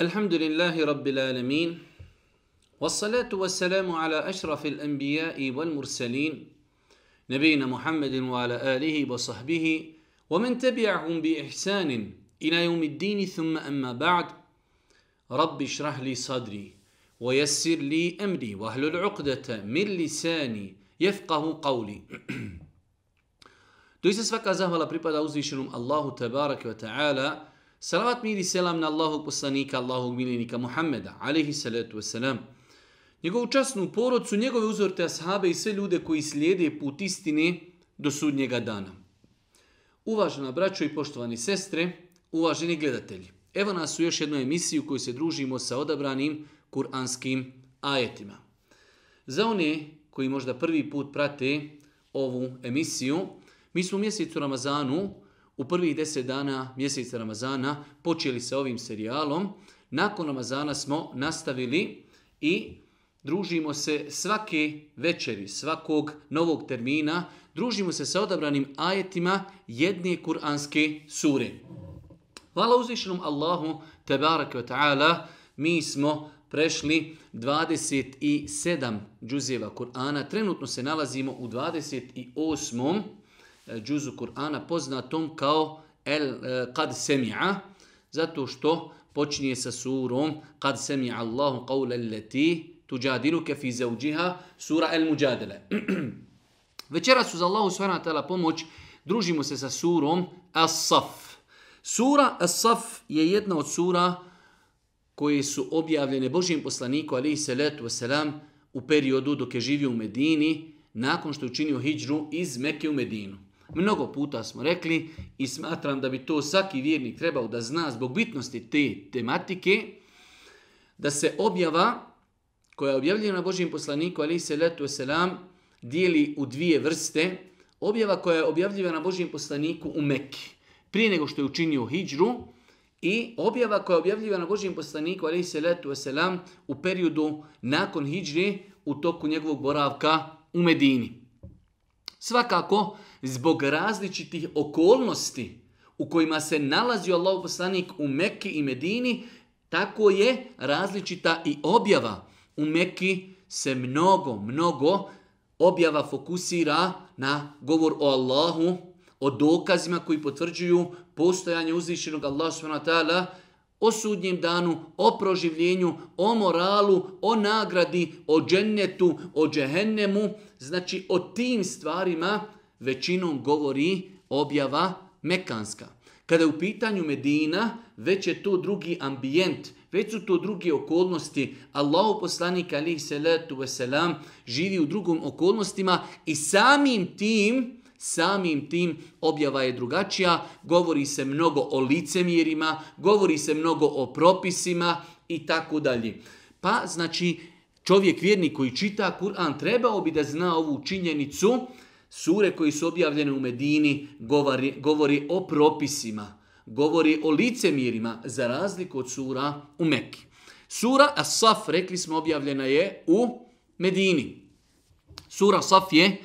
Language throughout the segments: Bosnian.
الحمد لله رب العالمين والصلاة والسلام على أشرف الأنبياء والمرسلين نبينا محمد وعلى آله وصحبه ومن تبعهم بإحسان إلى يوم الدين ثم أما بعد رب اشرح لي صدري ويسر لي أمري واهل العقدة من لساني يفقه قولي Doista svaka zahvala pripada uzvišenom Allahu Tebarake Salavat mir i selam na Allahu poslanika, Allahu milinika Muhammeda, alaihi salatu wasalam. Njegovu časnu porodcu, njegove uzorte ashabe i sve ljude koji slijede put istine do sudnjega dana. Uvažena braćo i poštovani sestre, uvaženi gledatelji, evo nas u još jednu emisiju koju se družimo sa odabranim kuranskim ajetima. Za one koji možda prvi put prate ovu emisiju, mi smo u mjesecu Ramazanu u prvih deset dana mjeseca Ramazana počeli sa ovim serijalom. Nakon Ramazana smo nastavili i družimo se svake večeri, svakog novog termina, družimo se sa odabranim ajetima jedne kuranske sure. Hvala uzvišenom Allahu, tebarak wa ta'ala, mi smo prešli 27 džuzeva Kur'ana. Trenutno se nalazimo u 28. džuzeva E, džuzu Kur'ana poznatom kao El Qad e, Semi'a, zato što počinje sa surom Qad Semi'a Allahu qawla allati tujadiluka fi zawjiha, sura El Mujadala. Večera su za Allahu subhanahu wa ta'ala pomoć družimo se sa surom As-Saf. Sura As-Saf je jedna od sura koje su objavljene Božijem poslaniku alihi salatu wasalam u periodu dok je živio u Medini, nakon što je učinio hijđru iz Mekke u Medinu. Mnogo puta smo rekli i smatram da bi to svaki vjernik trebao da zna zbog bitnosti te tematike, da se objava koja je objavljena Božijim poslaniku, ali se letu selam, dijeli u dvije vrste. Objava koja je objavljena Božijim poslaniku u Mekki, prije nego što je učinio hijđru, i objava koja je objavljena Božijim poslaniku, ali se letu selam, u periodu nakon hijđri, u toku njegovog boravka u Medini. Svakako, zbog različitih okolnosti u kojima se nalazio Allah poslanik u Mekki i Medini, tako je različita i objava. U Mekki se mnogo, mnogo objava fokusira na govor o Allahu, o dokazima koji potvrđuju postojanje uzvišenog Allah s.w.t. o sudnjem danu, o proživljenju, o moralu, o nagradi, o džennetu, o džehennemu, znači o tim stvarima većinom govori objava Mekanska. Kada je u pitanju Medina, već je to drugi ambijent, već su to drugi okolnosti. Allah poslanik alih salatu wasalam živi u drugom okolnostima i samim tim Samim tim objava je drugačija, govori se mnogo o licemirima, govori se mnogo o propisima i tako dalje. Pa znači čovjek vjernik koji čita Kur'an trebao bi da zna ovu činjenicu, Sure koji su objavljene u Medini govori, govori o propisima, govori o licemirima za razliku od sura u Mekki. Sura As-Saf, rekli smo, objavljena je u Medini. Sura As-Saf je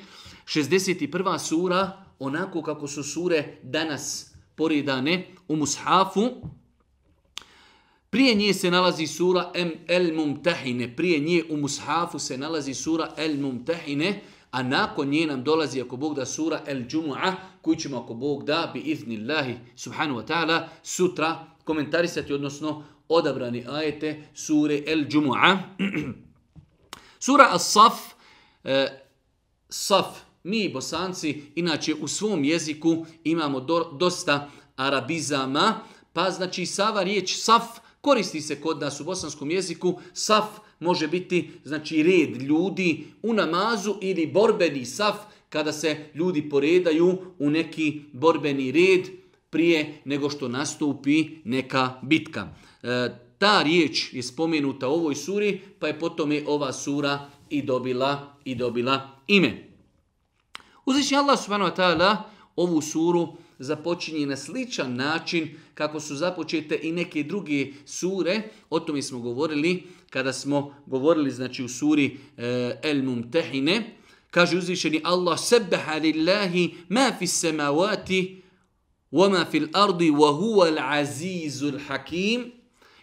61. sura, onako kako su sure danas poredane u Mushafu. Prije nje se nalazi sura El Mumtahine, prije nje u Mushafu se nalazi sura El Mumtahine, A nakon nje nam dolazi ako Bog da sura El Džumu'a koju ćemo ako Bog da bi iznillahi subhanu wa ta'ala sutra komentarisati odnosno odabrani ajete sure El Džumu'a. sura As-Saf, e, Saf, mi bosanci inače u svom jeziku imamo do, dosta arabizama pa znači sava riječ Saf koristi se kod nas u bosanskom jeziku Saf, može biti znači red ljudi u namazu ili borbeni saf kada se ljudi poredaju u neki borbeni red prije nego što nastupi neka bitka. E, ta riječ je spomenuta u ovoj suri, pa je potom je ova sura i dobila i dobila ime. Uzeći Allah subhanahu wa ta'ala ovu suru započinje na sličan način kako su započete i neke druge sure, o tome smo govorili, kada smo govorili znači u suri e, El Mumtehine, kaže uzvišeni Allah sebeha lillahi ma fi samavati wa ma fi l'ardi wa huwa al azizul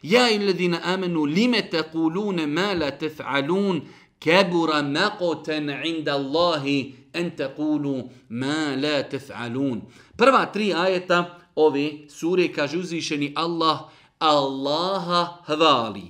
Ja يا الذين amenu lime tekulune ma la tef'alun kebura makoten inda Allahi en tekulu ma la tef'alun. Prva tri ajeta ove sure kaže uzvišeni Allah Allaha hvali.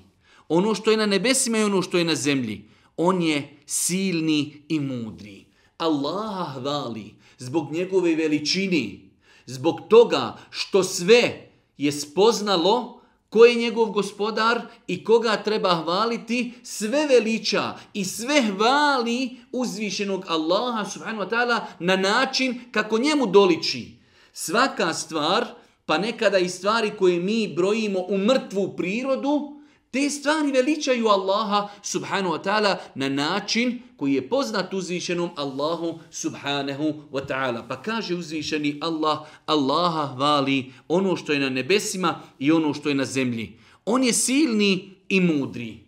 ono što je na nebesima i ono što je na zemlji. On je silni i mudri. Allaha hvali zbog njegove veličini, zbog toga što sve je spoznalo ko je njegov gospodar i koga treba hvaliti, sve veliča i sve hvali uzvišenog Allaha subhanahu wa ta'ala na način kako njemu doliči. Svaka stvar, pa nekada i stvari koje mi brojimo u mrtvu prirodu, Te stvari veličaju Allaha subhanahu wa ta'ala na način koji je poznat uzvišenom Allahu subhanahu wa ta'ala. Pa kaže uzvišeni Allah, Allaha hvali ono što je na nebesima i ono što je na zemlji. On je silni i mudri.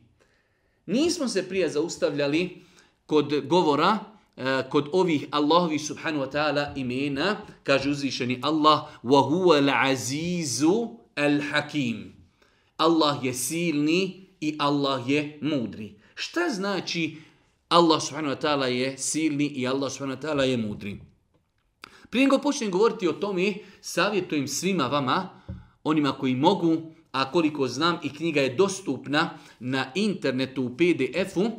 Nismo se prije zaustavljali kod govora, e, kod ovih Allahovi subhanahu wa ta'ala imena, kaže uzvišeni Allah, وَهُوَ الْعَزِيزُ الْحَكِيمُ Allah je silni i Allah je mudri. Šta znači Allah subhanahu wa ta'ala je silni i Allah subhanahu wa ta'ala je mudri? Prije nego počnem govoriti o tome, savjetujem svima vama, onima koji mogu, a koliko znam i knjiga je dostupna na internetu u PDF-u,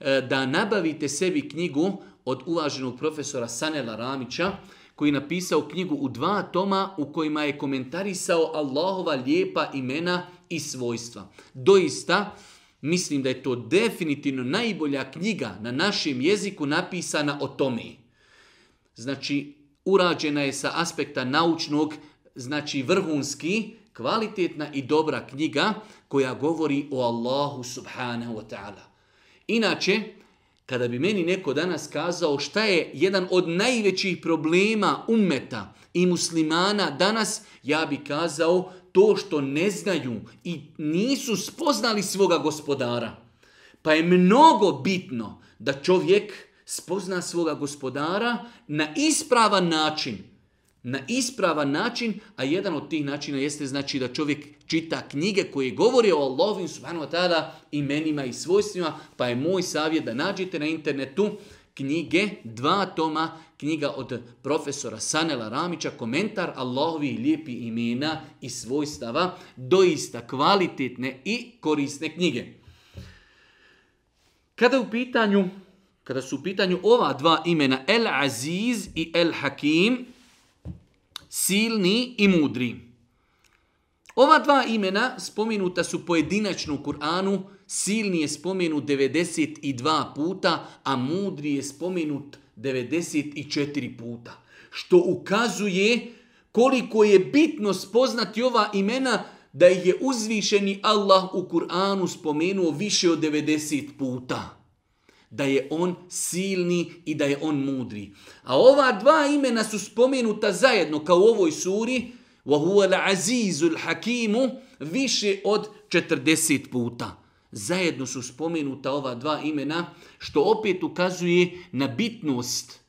e, da nabavite sebi knjigu od uvaženog profesora Sanela Ramića, koji je napisao knjigu u dva toma u kojima je komentarisao Allahova lijepa imena i svojstva. Doista, mislim da je to definitivno najbolja knjiga na našem jeziku napisana o tome. Znači, urađena je sa aspekta naučnog, znači vrhunski, kvalitetna i dobra knjiga koja govori o Allahu subhanahu wa ta'ala. Inače, Kada bi meni neko danas kazao šta je jedan od najvećih problema ummeta i muslimana danas, ja bi kazao to što ne znaju i nisu spoznali svoga gospodara. Pa je mnogo bitno da čovjek spozna svoga gospodara na ispravan način, na ispravan način, a jedan od tih načina jeste znači da čovjek čita knjige koje govori o Allahovim subhanahu wa ta'ala imenima i svojstvima, pa je moj savjet da nađete na internetu knjige, dva toma, knjiga od profesora Sanela Ramića, komentar Allahovi lijepi imena i svojstava, doista kvalitetne i korisne knjige. Kada u pitanju Kada su u pitanju ova dva imena El Aziz i El Hakim, silni i mudri. Ova dva imena spominuta su pojedinačno u Kur'anu, silni je spomenut 92 puta, a mudri je spomenut 94 puta. Što ukazuje koliko je bitno spoznati ova imena da ih je uzvišeni Allah u Kur'anu spomenuo više od 90 puta da je on silni i da je on mudri. A ova dva imena su spomenuta zajedno kao u ovoj suri, وَهُوَ الْعَزِيزُ الْحَكِيمُ više od 40 puta. Zajedno su spomenuta ova dva imena, što opet ukazuje na bitnost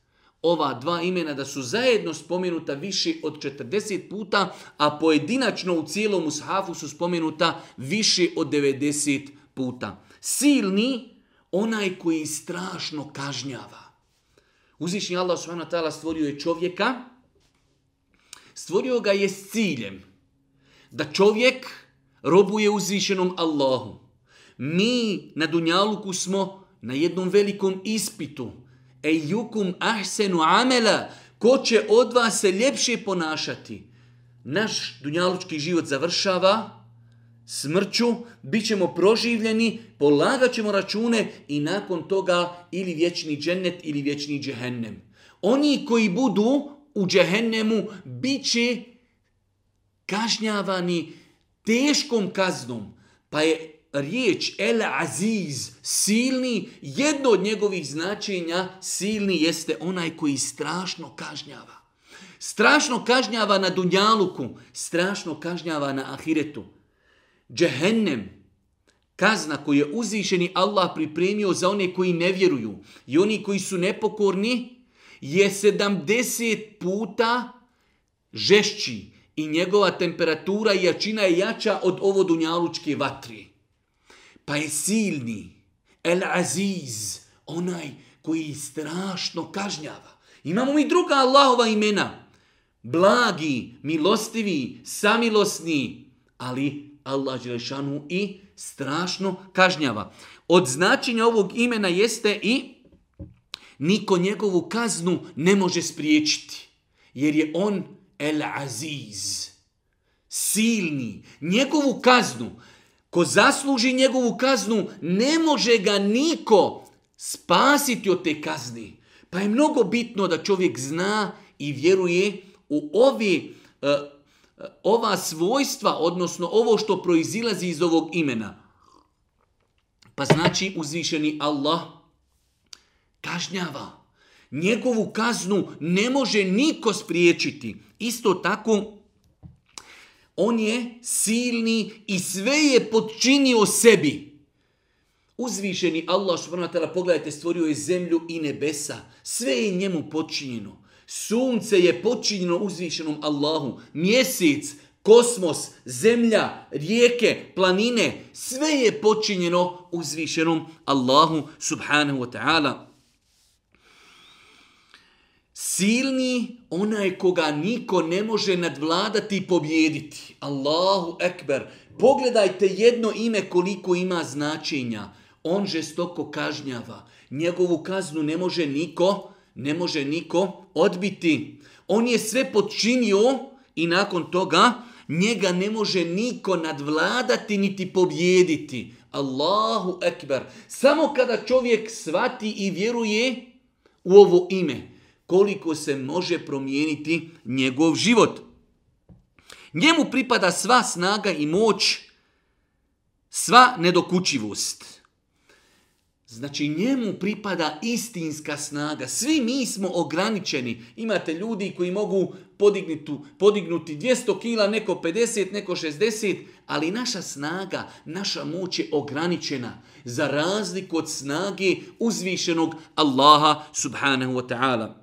ova dva imena da su zajedno spomenuta više od 40 puta, a pojedinačno u cijelom ushafu su spomenuta više od 90 puta. Silni, onaj koji strašno kažnjava. Uzvišnji Allah subhanahu wa ta'ala stvorio je čovjeka, stvorio ga je s ciljem da čovjek robuje uzvišenom Allahu. Mi na Dunjaluku smo na jednom velikom ispitu. Ejukum ahsenu amela, ko će od vas se ljepše ponašati? Naš dunjalučki život završava, smrću, bit ćemo proživljeni, polagat ćemo račune i nakon toga ili vječni džennet ili vječni džehennem. Oni koji budu u džehennemu bit će kažnjavani teškom kaznom, pa je riječ El Aziz silni, jedno od njegovih značenja silni jeste onaj koji strašno kažnjava. Strašno kažnjava na Dunjaluku, strašno kažnjava na Ahiretu. Džehennem, kazna koju je uzvišeni Allah pripremio za one koji ne vjeruju i oni koji su nepokorni, je 70 puta žešći i njegova temperatura i jačina je jača od ovo dunjalučke vatre. Pa je silni, el aziz, onaj koji strašno kažnjava. Imamo mi druga Allahova imena. Blagi, milostivi, samilosni, ali Allah Đelešanu i strašno kažnjava. Od značenja ovog imena jeste i niko njegovu kaznu ne može spriječiti. Jer je on El Aziz, silni. Njegovu kaznu, ko zasluži njegovu kaznu, ne može ga niko spasiti od te kazni. Pa je mnogo bitno da čovjek zna i vjeruje u ovi uh, e, ova svojstva, odnosno ovo što proizilazi iz ovog imena. Pa znači uzvišeni Allah kažnjava. Njegovu kaznu ne može niko spriječiti. Isto tako, on je silni i sve je podčinio sebi. Uzvišeni Allah, što pogledajte, stvorio je zemlju i nebesa. Sve je njemu podčinjeno. Sunce je počinjeno uzvišenom Allahu. Mjesec, kosmos, zemlja, rijeke, planine, sve je počinjeno uzvišenom Allahu subhanahu wa ta'ala. Silni onaj koga niko ne može nadvladati i pobjediti. Allahu ekber. Pogledajte jedno ime koliko ima značenja. On žestoko kažnjava. Njegovu kaznu ne može niko nadvladati ne može niko odbiti. On je sve počinio i nakon toga njega ne može niko nadvladati niti pobjediti. Allahu ekber. Samo kada čovjek svati i vjeruje u ovo ime, koliko se može promijeniti njegov život. Njemu pripada sva snaga i moć, sva nedokučivost – Znači njemu pripada istinska snaga. Svi mi smo ograničeni. Imate ljudi koji mogu podignuti, podignuti 200 kila, neko 50, neko 60, ali naša snaga, naša moć je ograničena za razliku od snage uzvišenog Allaha subhanahu wa ta'ala.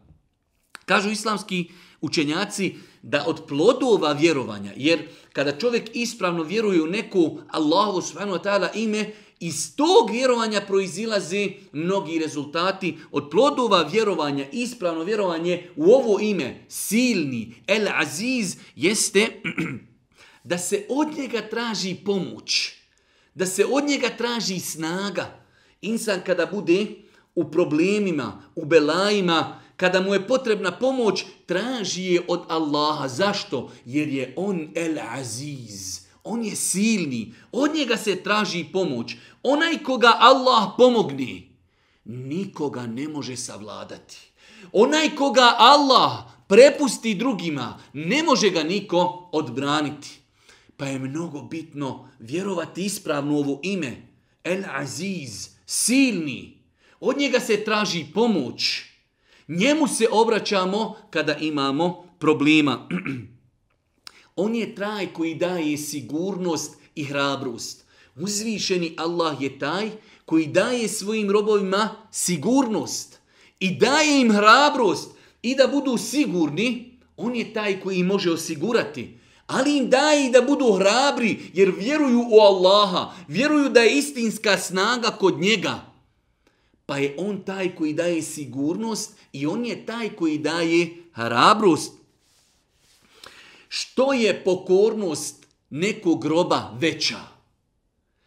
Kažu islamski učenjaci da od plodova vjerovanja, jer kada čovjek ispravno vjeruje u neku Allahu subhanahu wa ta'ala ime, Iz tog vjerovanja proizilaze mnogi rezultati od plodova vjerovanja, ispravno vjerovanje u ovo ime, silni, El Aziz, jeste da se od njega traži pomoć, da se od njega traži snaga. Insan kada bude u problemima, u belajima, kada mu je potrebna pomoć, traži je od Allaha. Zašto? Jer je on El Aziz. On je silni. Od njega se traži pomoć. Onaj koga Allah pomogne, nikoga ne može savladati. Onaj koga Allah prepusti drugima, ne može ga niko odbraniti. Pa je mnogo bitno vjerovati ispravno ovo ime. El Aziz, silni. Od njega se traži pomoć. Njemu se obraćamo kada imamo problema. On je taj koji daje sigurnost i hrabrost. Uzvišeni Allah je taj koji daje svojim robovima sigurnost i daje im hrabrost i da budu sigurni, on je taj koji im može osigurati. Ali im daje i da budu hrabri jer vjeruju u Allaha, vjeruju da je istinska snaga kod njega. Pa je on taj koji daje sigurnost i on je taj koji daje hrabrost što je pokornost nekog groba veća?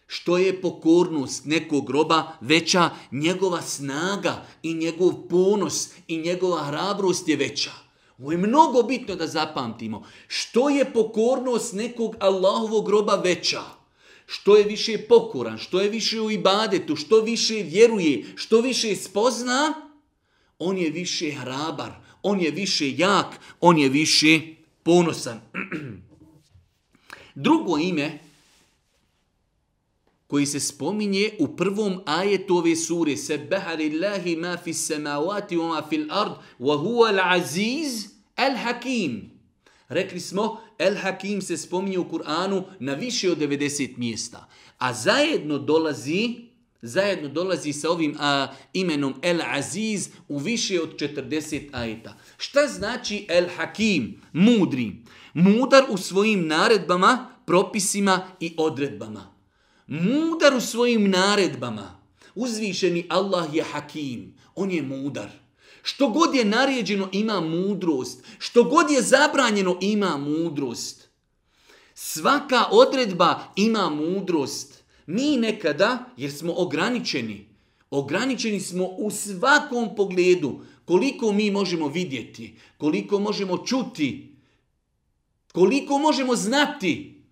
Što je pokornost nekog groba veća? Njegova snaga i njegov ponos i njegova hrabrost je veća. Ovo je mnogo bitno da zapamtimo. Što je pokornost nekog Allahovog groba veća? Što je više pokoran, što je više u ibadetu, što više vjeruje, što više spozna, on je više hrabar, on je više jak, on je više ponosan. Drugo ime koji se spominje u prvom ajetu ove sure sebeha lillahi ma fi samavati wa ma fil ard wa huwa l'aziz el hakim rekli smo el hakim se spominje u Kur'anu na više od 90 mjesta a zajedno dolazi zajedno dolazi sa ovim a, imenom El Aziz u više od 40 ajeta. Šta znači El Hakim, mudri? Mudar u svojim naredbama, propisima i odredbama. Mudar u svojim naredbama. Uzvišeni Allah je Hakim, on je mudar. Što god je naređeno ima mudrost, što god je zabranjeno ima mudrost. Svaka odredba ima mudrost. Mi nekada, jer smo ograničeni, ograničeni smo u svakom pogledu koliko mi možemo vidjeti, koliko možemo čuti, koliko možemo znati,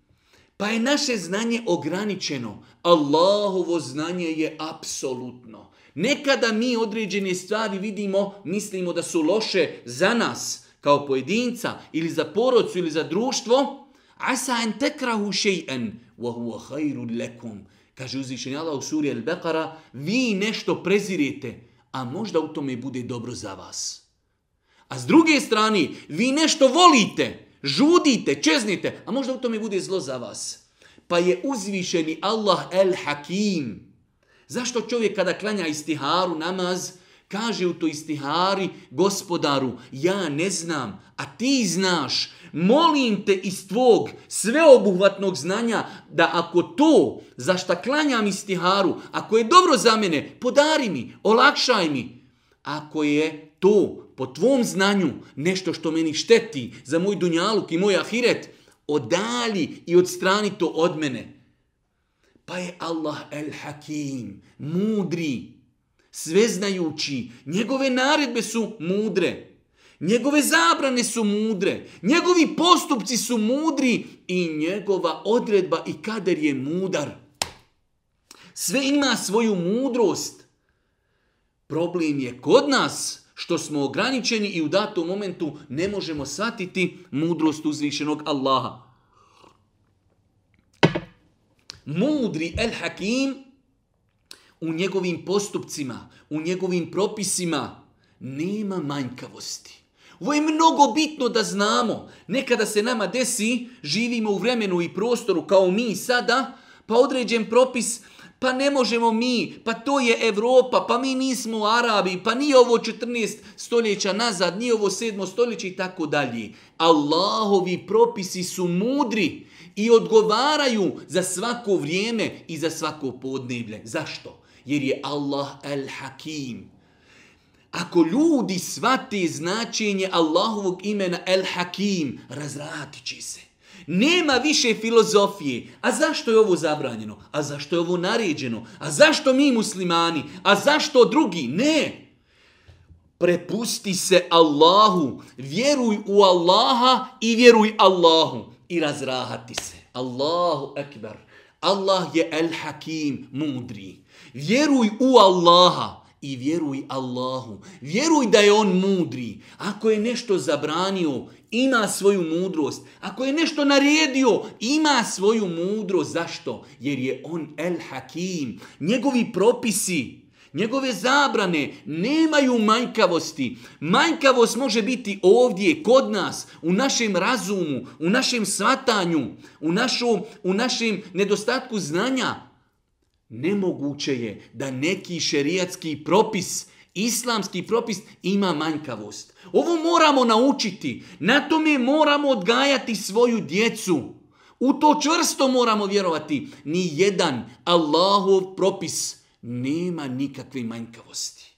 pa je naše znanje ograničeno. Allahovo znanje je apsolutno. Nekada mi određene stvari vidimo, mislimo da su loše za nas kao pojedinca ili za porodcu ili za društvo. Asa en tekrahu šej'en. Şey wa huwa khairul lakum. Kaže uzvišeni Allah u suri Al-Baqara, vi nešto prezirite, a možda u tome bude dobro za vas. A s druge strane, vi nešto volite, žudite, čeznite, a možda u tome bude zlo za vas. Pa je uzvišeni Allah El Hakim. Zašto čovjek kada klanja istiharu namaz, Kaže u toj istihari gospodaru, ja ne znam, a ti znaš, molim te iz tvog sveobuhvatnog znanja da ako to za šta klanjam istiharu, ako je dobro za mene, podari mi, olakšaj mi. Ako je to po tvom znanju nešto što meni šteti za moj dunjaluk i moj ahiret, odali i odstrani to od mene. Pa je Allah el-Hakim, mudri, mudri sveznajući. Njegove naredbe su mudre. Njegove zabrane su mudre. Njegovi postupci su mudri. I njegova odredba i kader je mudar. Sve ima svoju mudrost. Problem je kod nas što smo ograničeni i u datom momentu ne možemo shvatiti mudrost uzvišenog Allaha. Mudri el-Hakim u njegovim postupcima, u njegovim propisima, nema manjkavosti. Ovo je mnogo bitno da znamo. Nekada se nama desi, živimo u vremenu i prostoru kao mi sada, pa određen propis, pa ne možemo mi, pa to je Evropa, pa mi nismo Arabi, pa nije ovo 14 stoljeća nazad, nije ovo 7 stoljeće i tako dalje. Allahovi propisi su mudri i odgovaraju za svako vrijeme i za svako podneblje. Zašto? jer je Allah el-Hakim. Ako ljudi svati značenje Allahovog imena el-Hakim, razratit će se. Nema više filozofije. A zašto je ovo zabranjeno? A zašto je ovo naređeno? A zašto mi muslimani? A zašto drugi? Ne! Prepusti se Allahu. Vjeruj u Allaha i vjeruj Allahu. I razrahati se. Allahu ekber. Allah je el-Hakim, mudri vjeruj u Allaha i vjeruj Allahu. Vjeruj da je on mudri. Ako je nešto zabranio, ima svoju mudrost. Ako je nešto naredio, ima svoju mudrost. Zašto? Jer je on El Hakim. Njegovi propisi, njegove zabrane nemaju manjkavosti. Manjkavost može biti ovdje, kod nas, u našem razumu, u našem svatanju, u, našu, u našem nedostatku znanja, Nemoguće je da neki šerijatski propis, islamski propis ima manjkavost. Ovo moramo naučiti. Na tome moramo odgajati svoju djecu. U to čvrsto moramo vjerovati. Ni jedan Allahov propis nema nikakve manjkavosti.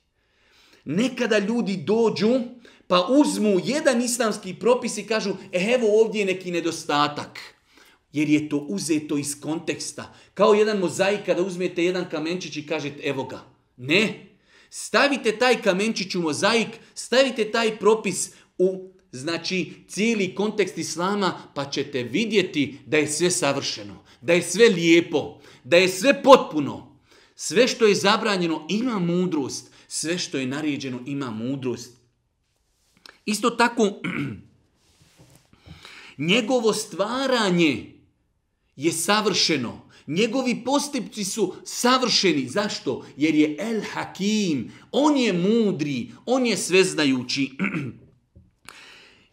Nekada ljudi dođu pa uzmu jedan islamski propis i kažu e, evo ovdje je neki nedostatak jer je to uzeto iz konteksta. Kao jedan mozaik kada uzmete jedan kamenčić i kažete evo ga. Ne. Stavite taj kamenčić u mozaik, stavite taj propis u znači cijeli kontekst islama pa ćete vidjeti da je sve savršeno, da je sve lijepo, da je sve potpuno. Sve što je zabranjeno ima mudrost, sve što je naređeno ima mudrost. Isto tako, njegovo stvaranje, je savršeno. Njegovi postupci su savršeni. Zašto? Jer je El Hakim. On je mudri. On je sveznajući.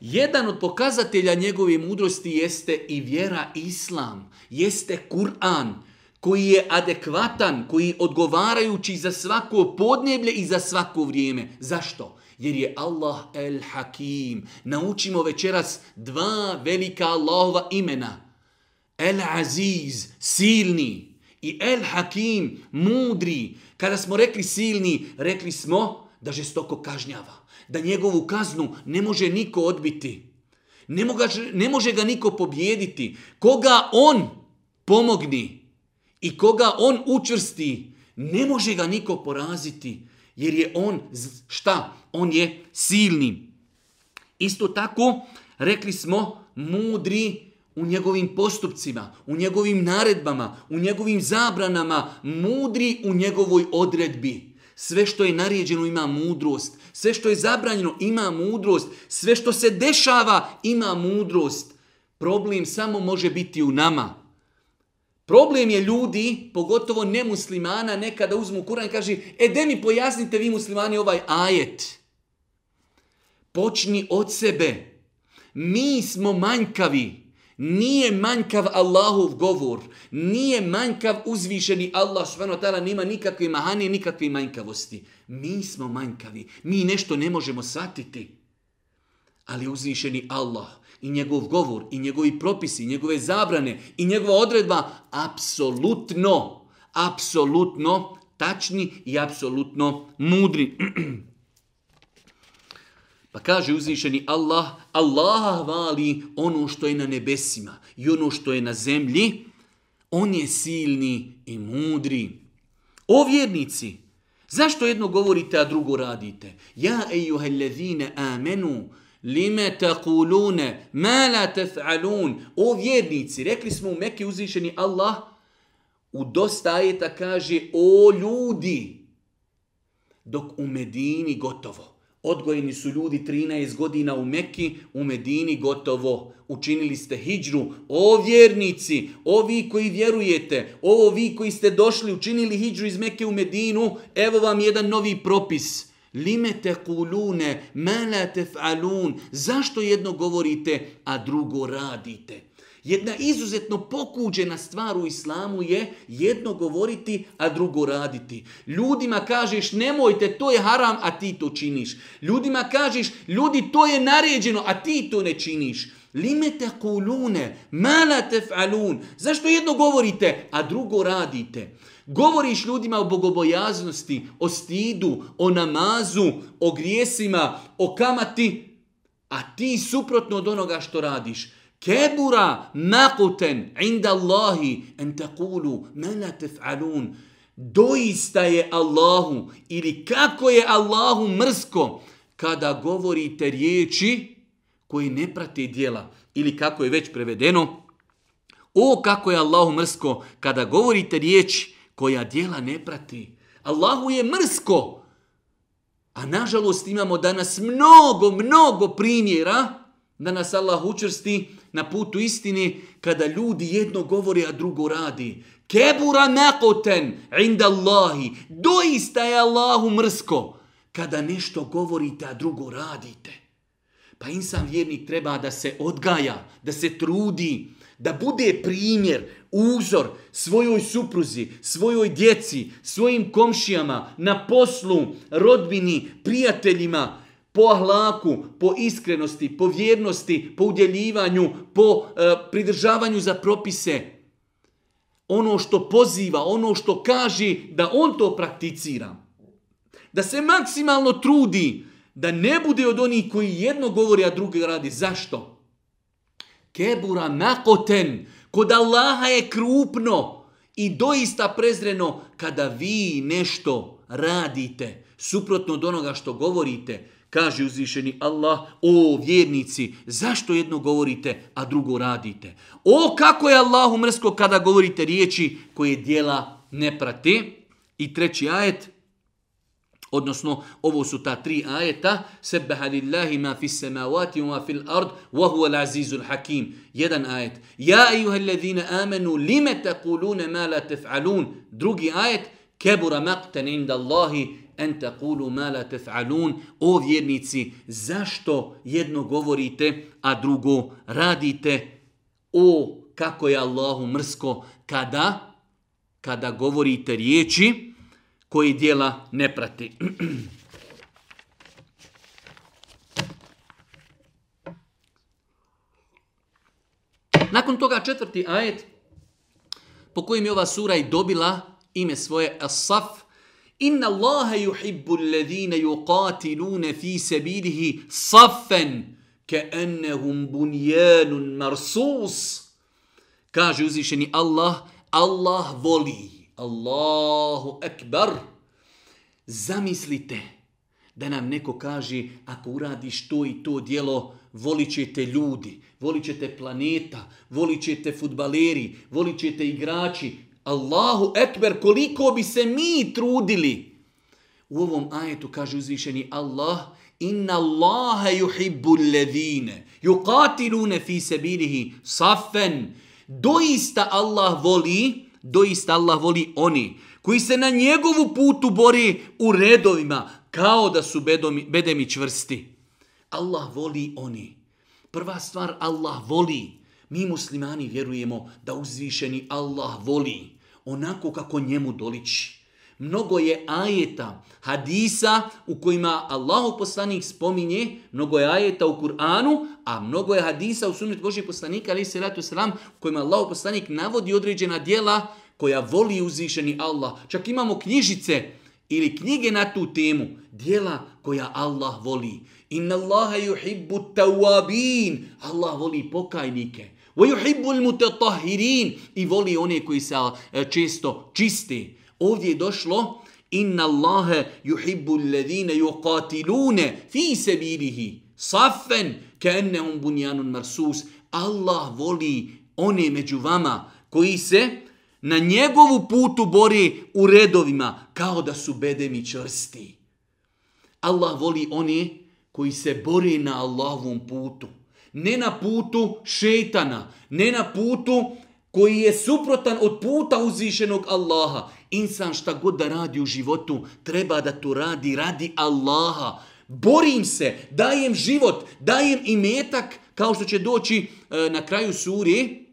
Jedan od pokazatelja njegove mudrosti jeste i vjera Islam. Jeste Kur'an koji je adekvatan, koji je odgovarajući za svako podneblje i za svako vrijeme. Zašto? Jer je Allah El Hakim. Naučimo večeras dva velika Allahova imena – El Aziz, silni, i El Hakim, mudri. Kada smo rekli silni, rekli smo da žestoko kažnjava, da njegovu kaznu ne može niko odbiti. Ne, moga, ne može ga niko pobjediti. Koga on pomogni i koga on učvrsti, ne može ga niko poraziti, jer je on šta? On je silni. Isto tako, rekli smo, mudri, u njegovim postupcima, u njegovim naredbama, u njegovim zabranama, mudri u njegovoj odredbi. Sve što je naređeno ima mudrost, sve što je zabranjeno ima mudrost, sve što se dešava ima mudrost. Problem samo može biti u nama. Problem je ljudi, pogotovo nemuslimana, nekada uzmu Kur'an i kaže e de mi pojasnite vi muslimani ovaj ajet. Počni od sebe. Mi smo manjkavi. Mi smo manjkavi. Nije manjkav Allahov govor, nije manjkav uzvišeni Allah subhanahu wa ta'ala, nema nikakve mahane, nikakve manjkavosti. Mi smo manjkavi, mi nešto ne možemo shvatiti. Ali uzvišeni Allah i njegov govor i njegovi propisi, i njegove zabrane i njegova odredba apsolutno, apsolutno tačni i apsolutno mudri. Pa kaže uzvišeni Allah, Allah hvali ono što je na nebesima i ono što je na zemlji, on je silni i mudri. O vjernici, zašto jedno govorite, a drugo radite? Ja, ejuhe ljezine, amenu, lime takulune, mala tef'alun. O vjernici, rekli smo u Mekke uzvišeni Allah, u dosta ajeta kaže, o ljudi, dok u Medini gotovo odgojeni su ljudi 13 godina u Meki, u Medini gotovo. Učinili ste hijđru, o vjernici, o vi koji vjerujete, o vi koji ste došli, učinili hijđru iz Meke u Medinu, evo vam jedan novi propis. Lime te kulune, mele te fa'alun, zašto jedno govorite, a drugo radite? Jedna izuzetno pokuđena stvar u islamu je jedno govoriti, a drugo raditi. Ljudima kažeš nemojte, to je haram, a ti to činiš. Ljudima kažeš ljudi to je naređeno, a ti to ne činiš. Lime te kulune, mala te falun. Zašto jedno govorite, a drugo radite? Govoriš ljudima o bogobojaznosti, o stidu, o namazu, o grijesima, o kamati, a ti suprotno od onoga što radiš kebura makuten inda Allahi en takulu mena tef'alun doista je Allahu ili kako je Allahu mrsko kada govorite riječi koje ne prate dijela ili kako je već prevedeno o kako je Allahu mrsko kada govorite riječi koja dijela ne prati. Allahu je mrsko. A nažalost imamo danas mnogo, mnogo primjera da nas Allah učrsti na putu istini kada ljudi jedno govori, a drugo radi. Kebura nekoten inda Allahi. Doista je Allahu mrsko kada nešto govorite, a drugo radite. Pa insan vjernik treba da se odgaja, da se trudi, da bude primjer, uzor svojoj supruzi, svojoj djeci, svojim komšijama, na poslu, rodbini, prijateljima, po ahlaku, po iskrenosti, po vjernosti, po udjeljivanju, po e, pridržavanju za propise. Ono što poziva, ono što kaže da on to prakticira. Da se maksimalno trudi da ne bude od onih koji jedno govori, a drugi radi. Zašto? Kebura nakoten, kod Allaha je krupno i doista prezreno kada vi nešto radite suprotno od onoga što govorite, Kaže uzvišeni Allah, o vjernici, zašto jedno govorite, a drugo radite? O kako je Allahu mrsko kada govorite riječi koje dijela ne prati? I treći ajet, odnosno ovo su ta tri ajeta, sebeha lillahi ma fis samavati ma fil ard, wa huwa l'azizul hakim. Jedan ajet, ja ijuha alledhina amenu lime takulune ma la tef'alun. Drugi ajet, kebura maqten inda Allahi, en taqulu ma la taf'alun o vjernici zašto jedno govorite a drugo radite o kako je Allahu mrsko kada kada govorite riječi koji djela ne prati Nakon toga četvrti ajet po kojem je ova sura i dobila ime svoje As-Saf, Inna Allaha yuhibbu alladhina yuqatiluna fi sabilihi saffan ka'annahum bunyanun marsus. Kaže uzvišeni Allah, Allah voli. Allahu akbar. Zamislite da nam neko kaže ako uradiš to i to djelo, volit ćete ljudi, volit ćete planeta, volit ćete futbaleri, volit ćete igrači, Allahu ekber, koliko bi se mi trudili. U ovom ajetu kaže uzvišeni Allah, inna Allahe yuhibbu ledhine, yuqatilune fi sebilihi, safen, doista Allah voli, doista Allah voli oni, koji se na njegovu putu bori u redovima, kao da su bedomi, bedemi čvrsti. Allah voli oni. Prva stvar, Allah voli. Mi muslimani vjerujemo da uzvišeni Allah voli onako kako njemu doliči. Mnogo je ajeta, hadisa u kojima Allahu poslanik spominje, mnogo je ajeta u Kur'anu, a mnogo je hadisa u sunnet Božih poslanika, ali se ratu sram, u kojima Allahu poslanik navodi određena dijela koja voli uzvišeni Allah. Čak imamo knjižice ili knjige na tu temu, dijela koja Allah voli. Inna Allaha yuhibbu tawabin. Allah voli pokajnike. وَيُحِبُّ الْمُتَطَهِرِينَ I voli one koji se često čisti. Ovdje je došlo إِنَّ اللَّهَ يُحِبُّ الَّذِينَ يُقَاتِلُونَ فِي سَبِيلِهِ صَفًا كَأَنَّهُمْ بُنْيَانٌ مَرْسُوس Allah voli one među vama koji se na njegovu putu bori u redovima kao da su bedemi čvrsti. Allah voli one koji se bori na Allahovom putu ne na putu šeitana, ne na putu koji je suprotan od puta uzvišenog Allaha. Insan šta god da radi u životu, treba da to radi radi Allaha. Borim se, dajem život, dajem i metak, kao što će doći e, na kraju suri,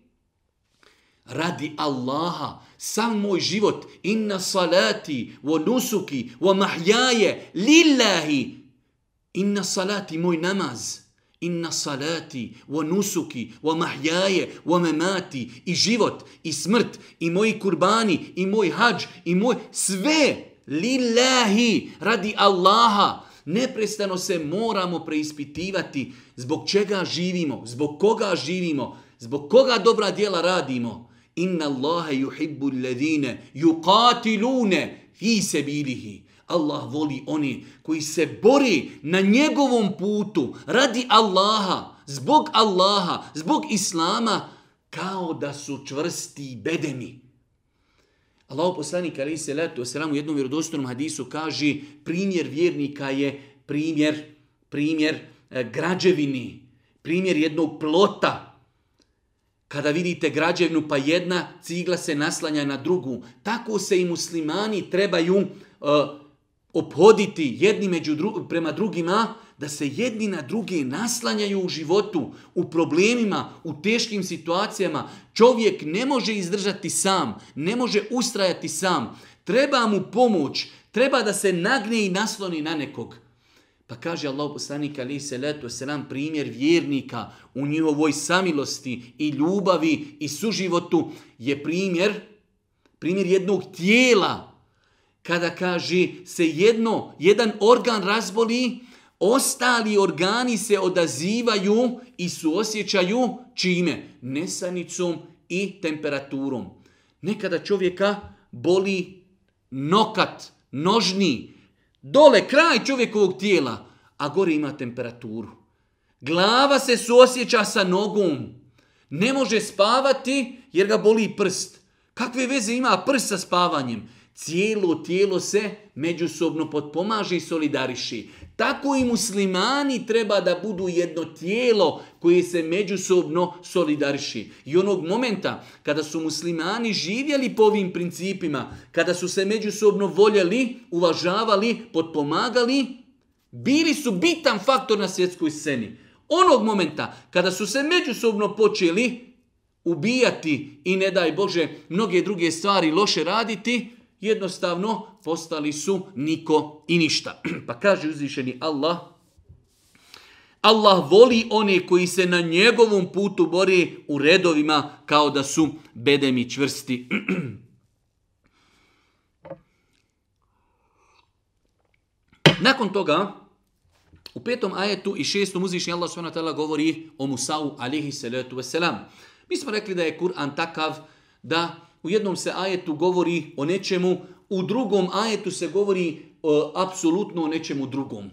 radi Allaha. Sam moj život, inna salati, wa nusuki, wa mahjaje, lillahi, inna salati, moj namaz, inna salati wa nusuki wa mahyaya wa mamati i život i smrt i moji kurbani i moj hadž i moj sve lillahi radi Allaha neprestano se moramo preispitivati zbog čega živimo zbog koga živimo zbog koga dobra djela radimo inna Allaha yuhibbu alladine yuqatiluna fi sabilihi Allah voli oni koji se bori na njegovom putu radi Allaha, zbog Allaha, zbog Islama, kao da su čvrsti bedemi. Allah poslanik ali se letu u jednom vjerodostojnom hadisu kaže primjer vjernika je primjer, primjer e, građevini, primjer jednog plota. Kada vidite građevinu pa jedna cigla se naslanja na drugu, tako se i muslimani trebaju uh, obhoditi jedni među dru prema drugima, da se jedni na druge naslanjaju u životu, u problemima, u teškim situacijama. Čovjek ne može izdržati sam, ne može ustrajati sam. Treba mu pomoć, treba da se nagne i nasloni na nekog. Pa kaže Allah poslanik ali se leto se nam primjer vjernika u njihovoj samilosti i ljubavi i suživotu je primjer primjer jednog tijela kada kaže se jedno, jedan organ razboli, ostali organi se odazivaju i suosjećaju čime? Nesanicom i temperaturom. Nekada čovjeka boli nokat, nožni, dole kraj čovjekovog tijela, a gore ima temperaturu. Glava se suosjeća sa nogom. Ne može spavati jer ga boli prst. Kakve veze ima prst sa spavanjem? Cijelo tijelo se međusobno potpomaže i solidariši. Tako i muslimani treba da budu jedno tijelo koje se međusobno solidariši. I onog momenta kada su muslimani živjeli po ovim principima, kada su se međusobno voljeli, uvažavali, potpomagali, bili su bitan faktor na svjetskoj sceni. Onog momenta kada su se međusobno počeli ubijati i ne daj Bože mnoge druge stvari loše raditi, jednostavno postali su niko i ništa. Pa kaže uzvišeni Allah, Allah voli one koji se na njegovom putu bore u redovima kao da su bedemi čvrsti. Nakon toga, u petom ajetu i šestom uzvišnji Allah s.w.t. govori o Musa'u alihi salatu wasalam. Mi smo rekli da je Kur'an takav da u jednom se ajetu govori o nečemu, u drugom ajetu se govori e, apsolutno o nečemu drugom.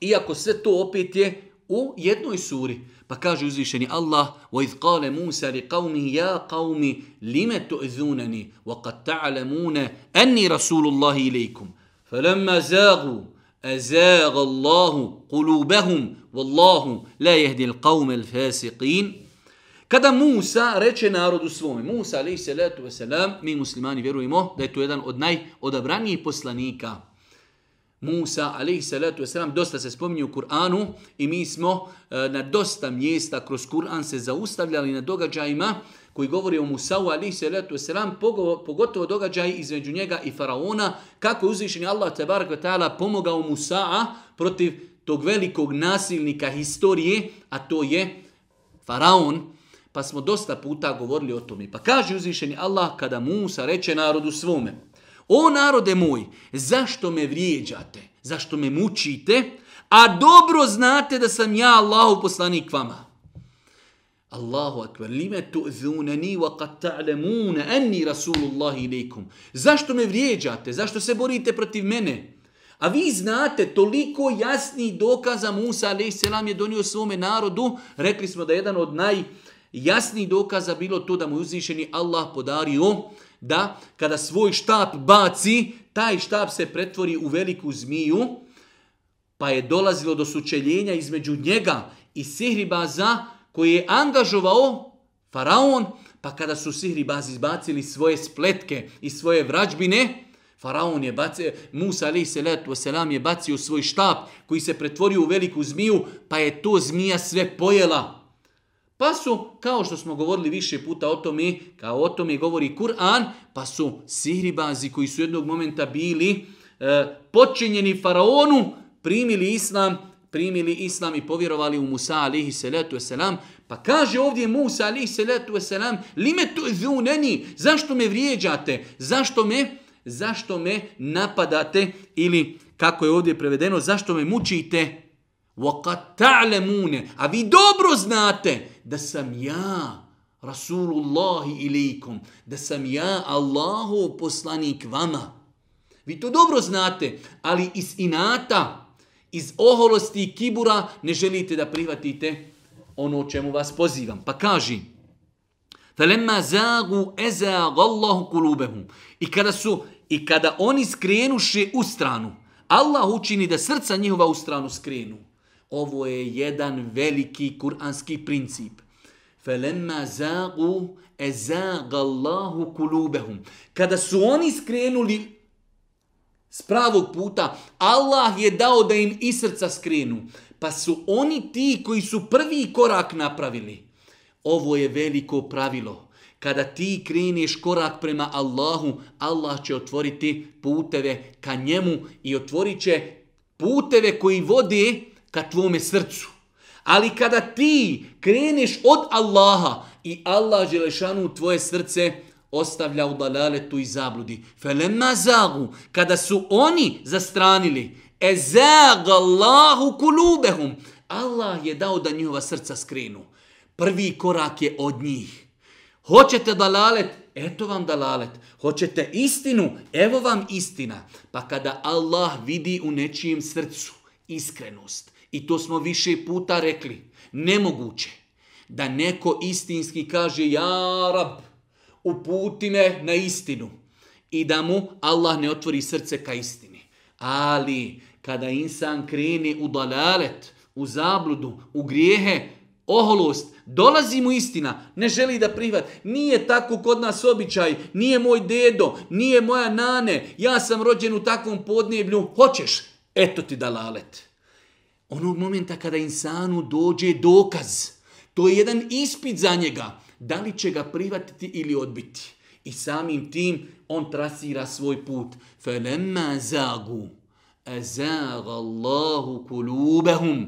Iako sve to opet je u jednoj suri. Pa kaže uzvišeni Allah, وَإِذْ قَالَ مُوسَ لِقَوْمِ يَا قَوْمِ لِمَ تُعْذُونَنِ وَقَدْ تَعْلَمُونَ أَنِّي رَسُولُ اللَّهِ إِلَيْكُمْ فَلَمَّا زَاغُوا أَزَاغَ اللَّهُ قُلُوبَهُمْ وَاللَّهُ لَا يَهْدِي الْقَوْمَ الْفَاسِقِينَ Kada Musa reče narodu svome, Musa alaihi salatu wasalam, mi muslimani vjerujemo da je to jedan od najodabranijih poslanika. Musa alaihi salatu wasalam, dosta se spominje u Kur'anu i mi smo e, na dosta mjesta kroz Kur'an se zaustavljali na događajima koji govori o Musau alaihi salatu wasalam, pogotovo događaj između njega i Faraona, kako je uzvišen Allah tabarak wa ta'ala pomogao Musa'a protiv tog velikog nasilnika historije, a to je Faraon, pa smo dosta puta govorili o tome. Pa kaže uzvišeni Allah kada Musa reče narodu svome, o narode moj, zašto me vrijeđate, zašto me mučite, a dobro znate da sam ja Allahov poslanik vama. Allahu akbar, lime tu zuneni wa kad ta'lemune enni rasulullahi ilikum. Zašto me vrijeđate, zašto se borite protiv mene? A vi znate toliko jasni dokaza Musa a.s. je donio svome narodu, rekli smo da je jedan od naj, uh, jasni dokaza bilo to da mu uzvišeni Allah podario da kada svoj štab baci, taj štab se pretvori u veliku zmiju, pa je dolazilo do sučeljenja između njega i sihribaza koji je angažovao faraon, pa kada su sihribazi izbacili svoje spletke i svoje vrađbine, faraon je bacio, Musa alaih salatu wasalam je bacio svoj štab koji se pretvorio u veliku zmiju, pa je to zmija sve pojela. Pa su, kao što smo govorili više puta o tome, kao o tome govori Kur'an, pa su sihribazi koji su jednog momenta bili e, počinjeni faraonu, primili islam, primili islam i povjerovali u Musa alihi salatu wasalam, Pa kaže ovdje Musa alihi salatu wasalam, lime tu zuneni, zašto me vrijeđate, zašto me, zašto me napadate ili kako je ovdje prevedeno, zašto me mučite, وَقَدْ تَعْلَمُونَ A vi dobro znate da sam ja Rasulullahi ilikum, da sam ja Allahu poslanik vama. Vi to dobro znate, ali iz inata, iz oholosti i kibura ne želite da prihvatite ono o čemu vas pozivam. Pa kaži, فَلَمَّا زَاغُوا اَزَاغَ اللَّهُ قُلُوبَهُمْ I kada su, i kada oni skrenuše u stranu, Allah učini da srca njihova u stranu skrenu ovo je jedan veliki kuranski princip. Felemma zagu e zagallahu kulubehum. Kada su oni skrenuli s pravog puta, Allah je dao da im i srca skrenu. Pa su oni ti koji su prvi korak napravili. Ovo je veliko pravilo. Kada ti kreneš korak prema Allahu, Allah će otvoriti puteve ka njemu i otvorit će puteve koji vode ka tvome srcu. Ali kada ti kreneš od Allaha i Allah Želešanu tvoje srce ostavlja u dalaletu i zabludi. Felema zagu, kada su oni zastranili, e zaga Allahu kulubehum, Allah je dao da njihova srca skrenu. Prvi korak je od njih. Hoćete dalalet, eto vam dalalet. Hoćete istinu, evo vam istina. Pa kada Allah vidi u nečijem srcu iskrenost, I to smo više puta rekli. Nemoguće da neko istinski kaže Ja rab, uputi me na istinu. I da mu Allah ne otvori srce ka istini. Ali kada insan kreni u dalalet, u zabludu, u grijehe, oholost, dolazi mu istina, ne želi da prihvat. Nije tako kod nas običaj, nije moj dedo, nije moja nane, ja sam rođen u takvom podneblju, hoćeš, eto ti dalalet. Da onog momenta kada insanu dođe dokaz. To je jedan ispit za njega. Da li će ga privatiti ili odbiti. I samim tim on trasira svoj put. Felemma zagu. Azaga Allahu kulubahum.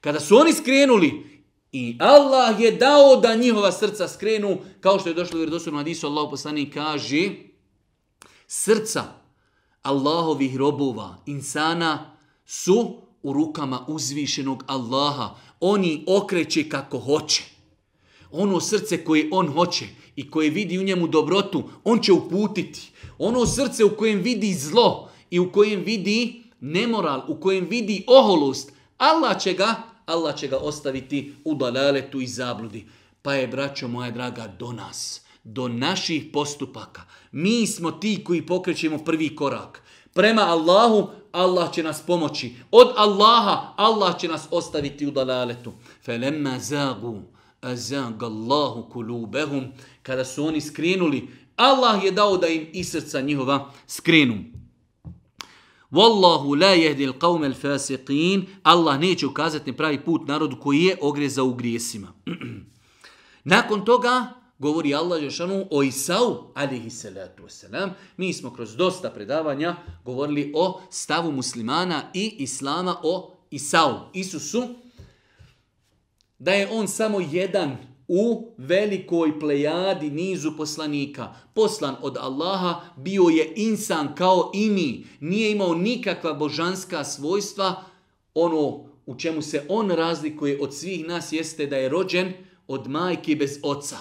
Kada su oni skrenuli i Allah je dao da njihova srca skrenu, kao što je došlo u Vrdosu Madisu, Allah poslani kaže, srca Allahovih robova, insana, su u rukama uzvišenog Allaha. On ih okreće kako hoće. Ono srce koje on hoće i koje vidi u njemu dobrotu, on će uputiti. Ono srce u kojem vidi zlo i u kojem vidi nemoral, u kojem vidi oholost, Allah će ga, Allah će ga ostaviti u dalaletu i zabludi. Pa je, braćo moja draga, do nas, do naših postupaka. Mi smo ti koji pokrećemo prvi korak prema Allahu, Allah će nas pomoći. Od Allaha, Allah će nas ostaviti u dalaletu. Felemma zagu, a zaga Allahu kulubehum. Kada su oni skrenuli, Allah je dao da im i srca njihova skrenu. Wallahu la jehdi il qawme il fasiqin. Allah neće ukazati pravi put narodu koji je ogreza u grijesima. Nakon toga, govori Allah Žešanu o Isau, alihi salatu wasalam. Mi smo kroz dosta predavanja govorili o stavu muslimana i islama o Isau, Isusu, da je on samo jedan u velikoj plejadi nizu poslanika. Poslan od Allaha bio je insan kao i mi. Nije imao nikakva božanska svojstva. Ono u čemu se on razlikuje od svih nas jeste da je rođen od majke bez oca.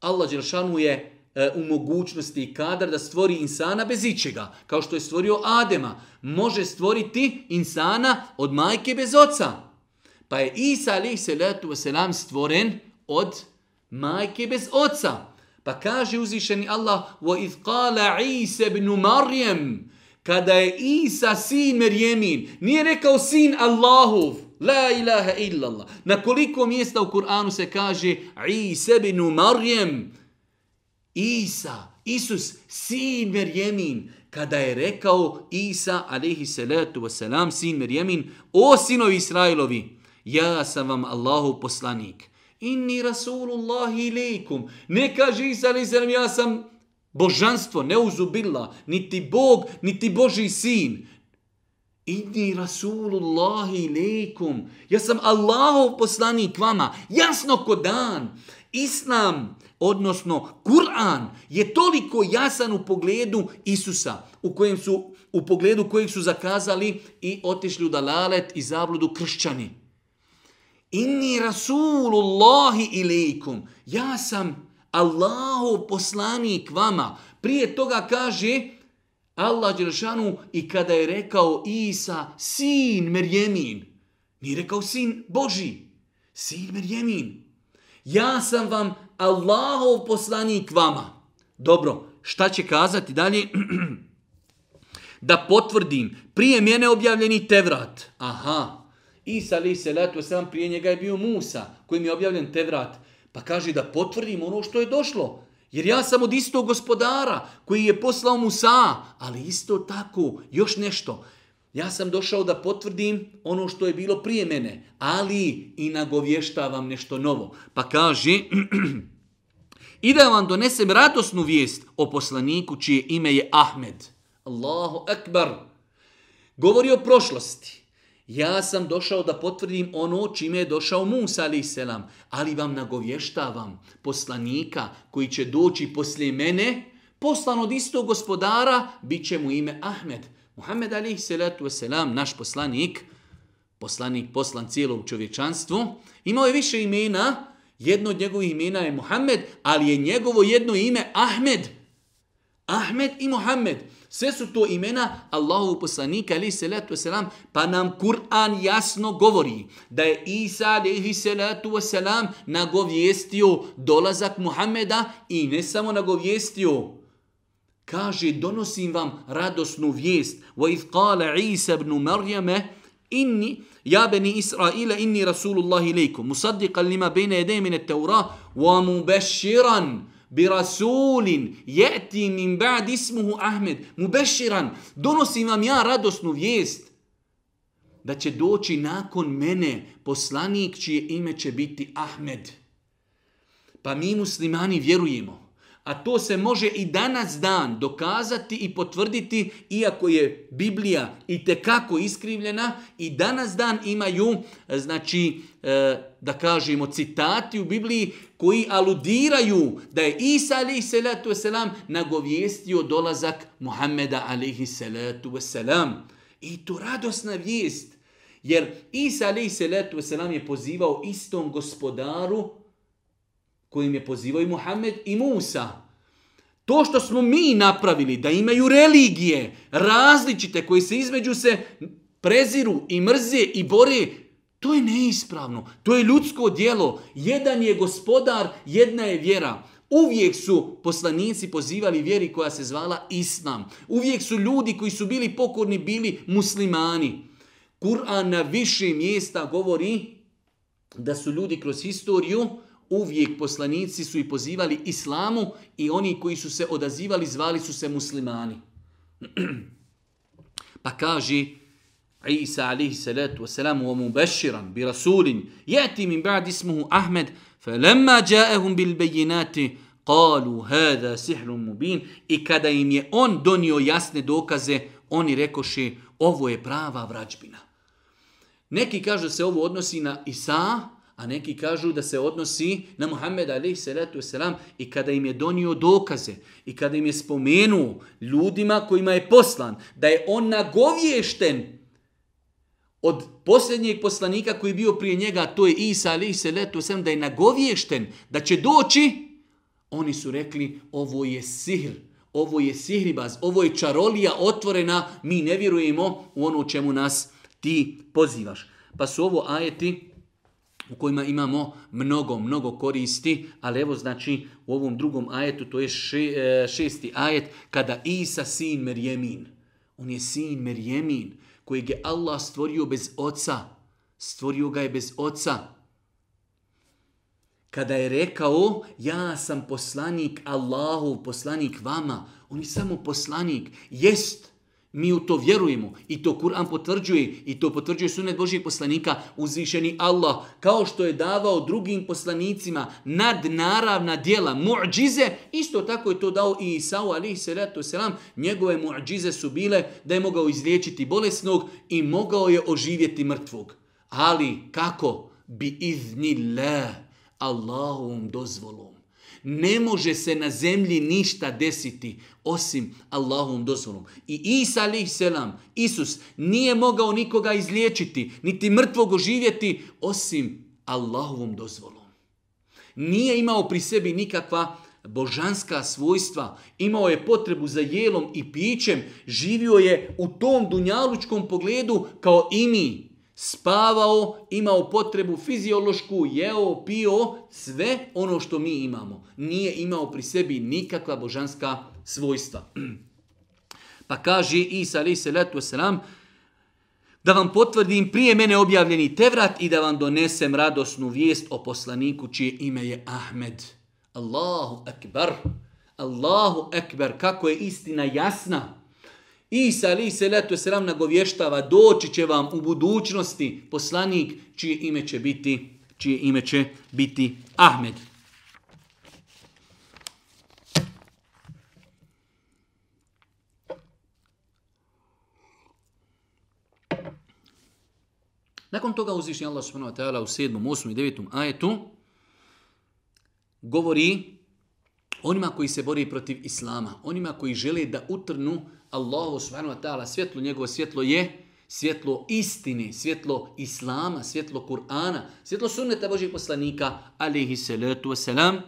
Allah Đeršanu je e, u mogućnosti i kadar da stvori insana bez ičega. Kao što je stvorio Adema. Može stvoriti insana od majke bez oca. Pa je Isa alaih salatu wasalam stvoren od majke bez oca. Pa kaže uzvišeni Allah وَإِذْ قَالَ عِيْسَ بْنُ مَرْيَمُ Kada je Isa sin Merjemin, nije rekao sin Allahov, La ilaha illallah. Na koliko mjesta u Kur'anu se kaže Isa binu Marjem? Isa, Isus, sin Marjemin. Kada je rekao Isa, alaihi salatu wasalam, sin Marjemin, o sinovi Israilovi, ja sam vam Allahu poslanik. Inni Rasulullah ilikum. Ne kaže Isa, alaihi salam, ja sam božanstvo, ne uzubila, niti Bog, niti Boži sin. Idi Rasulullahi lejkum. Ja sam Allahov poslanik vama. Jasno ko dan. Islam, odnosno Kur'an, je toliko jasan u pogledu Isusa, u kojem su u pogledu kojeg su zakazali i otišli u dalalet i zabludu kršćani. Inni Rasulullahi ilikum. Ja sam Allahu poslanik vama. Prije toga kaže, Allah Đelšanu i kada je rekao Isa, sin Merjemin, nije rekao sin Boži, sin Merjemin. Ja sam vam Allahov poslanik vama. Dobro, šta će kazati dalje? da potvrdim, prije mjene objavljeni Tevrat. Aha, Isa ali se letu, sam prije njega je bio Musa, kojim je objavljen Tevrat. Pa kaže da potvrdim ono što je došlo. Jer ja sam od istog gospodara koji je poslao Musa, ali isto tako, još nešto. Ja sam došao da potvrdim ono što je bilo prije mene, ali i nagovještavam nešto novo. Pa kaže, i da vam donesem radosnu vijest o poslaniku čije ime je Ahmed. Allahu akbar. Govori o prošlosti. Ja sam došao da potvrdim ono čime je došao Musa ali selam, ali vam nagovještavam poslanika koji će doći poslije mene, poslan od istog gospodara, bit će mu ime Ahmed. Muhammed ali selatu selam, naš poslanik, poslanik poslan cijelo u čovječanstvu, imao je više imena, jedno od njegovih imena je Muhammed, ali je njegovo jedno ime Ahmed. Ahmed i Muhammed. Muhammed. Sve su to imena Allahovu poslanika, ali se letu selam, pa nam Kur'an jasno govori da je Isa, ali se letu selam, nagovjestio dolazak Muhameda i ne samo nagovjestio, kaže, donosim vam radosnu vijest. Wa idh kale Isa ibn Marjame, inni, ja beni Israila, inni Rasulullahi lejkom, musaddiqan lima bejne edemine Teura, wa mubeshiran, bi rasulin jeti min ba'd ismuhu Ahmed mubashiran donosim vam ja radosnu vijest da će doći nakon mene poslanik čije ime će biti Ahmed pa mi muslimani vjerujemo a to se može i danas dan dokazati i potvrditi, iako je Biblija i tekako iskrivljena, i danas dan imaju, znači, e, da kažemo, citati u Bibliji koji aludiraju da je Isa alaihi salatu wasalam nagovijestio dolazak Muhammeda alaihi salatu wasalam. I to radosna vijest, jer Isa alaihi salatu wasalam je pozivao istom gospodaru kojim je pozivao i Muhammed i Musa. To što smo mi napravili da imaju religije različite koje se između se preziru i mrze i bore, to je neispravno. To je ljudsko dijelo. Jedan je gospodar, jedna je vjera. Uvijek su poslanici pozivali vjeri koja se zvala Islam. Uvijek su ljudi koji su bili pokorni bili muslimani. Kur'an na više mjesta govori da su ljudi kroz historiju uh, uvijek poslanici su i pozivali islamu i oni koji su se odazivali zvali su se muslimani. pa kaže Isa alihi salatu wasalamu wa mubashiran bi rasulin yati min ba'd ismuhu Ahmed fa lamma ja'ahum bil bayyinati qalu hadha sihrun mubin i kada im je on donio jasne dokaze oni rekoše ovo je prava vrađbina. Neki kažu se ovo odnosi na Isa, A neki kažu da se odnosi na Muhammed a.s. i kada im je donio dokaze i kada im je spomenu ljudima kojima je poslan da je on nagovješten od posljednjeg poslanika koji je bio prije njega, to je Isa a.s. da je nagovješten da će doći, oni su rekli ovo je sihr, ovo je sihribaz, ovo je čarolija otvorena, mi ne vjerujemo u ono čemu nas ti pozivaš. Pa su ovo ajeti u kojima imamo mnogo, mnogo koristi, ali evo znači u ovom drugom ajetu, to je e, šesti ajet, kada Isa sin Merjemin, on je sin Merjemin, kojeg je Allah stvorio bez oca, stvorio ga je bez oca, kada je rekao, ja sam poslanik Allahu, poslanik vama, on je samo poslanik, jest Mi u to vjerujemo i to Kur'an potvrđuje i to potvrđuje sunet Božijeg poslanika uzvišeni Allah. Kao što je davao drugim poslanicima nadnaravna dijela, muđize, isto tako je to dao i Isao alih salatu selam. Njegove muđize su bile da je mogao izliječiti bolesnog i mogao je oživjeti mrtvog. Ali kako bi iznila Allahom dozvolo? Ne može se na zemlji ništa desiti osim Allahovom dozvolom. I Isa alih selam, Isus, nije mogao nikoga izliječiti, niti mrtvog oživjeti osim Allahovom dozvolom. Nije imao pri sebi nikakva božanska svojstva, imao je potrebu za jelom i pićem, živio je u tom dunjalučkom pogledu kao i mi, spavao, imao potrebu fiziološku, jeo, pio, sve ono što mi imamo. Nije imao pri sebi nikakva božanska svojstva. Pa kaže Isa alaih salatu wasalam, da vam potvrdim prije mene objavljeni tevrat i da vam donesem radosnu vijest o poslaniku čije ime je Ahmed. Allahu akbar, Allahu akbar, kako je istina jasna. Isa ali se leto se ram nagovještava doći će vam u budućnosti poslanik čije ime će biti čije ime će biti Ahmed. Nakon toga uzvišnji Allah subhanahu wa ta'ala u 7. 8. i 9. ajetu govori onima koji se bori protiv Islama, onima koji žele da utrnu Allahu subhanahu wa ta'ala svjetlo, njegovo svjetlo je svjetlo istine, svjetlo Islama, svjetlo Kur'ana, svjetlo sunneta Božih poslanika, alihi salatu wasalam.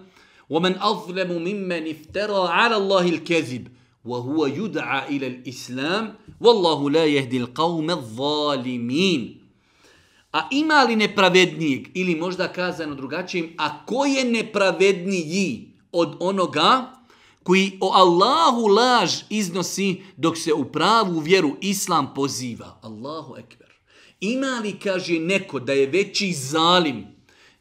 وَمَنْ أَظْلَمُ مِمَّنْ اِفْتَرَى عَلَى اللَّهِ الْكَذِبِ وَهُوَ يُدْعَى إِلَى الْإِسْلَامِ وَاللَّهُ لَا يَهْدِي الْقَوْمَ الظَّالِمِينَ A ima li nepravednijeg ili možda kazano drugačijim, a ko je nepravedniji od onoga koji o Allahu laž iznosi dok se u pravu vjeru Islam poziva. Allahu ekber. Ima li, kaže neko, da je veći zalim,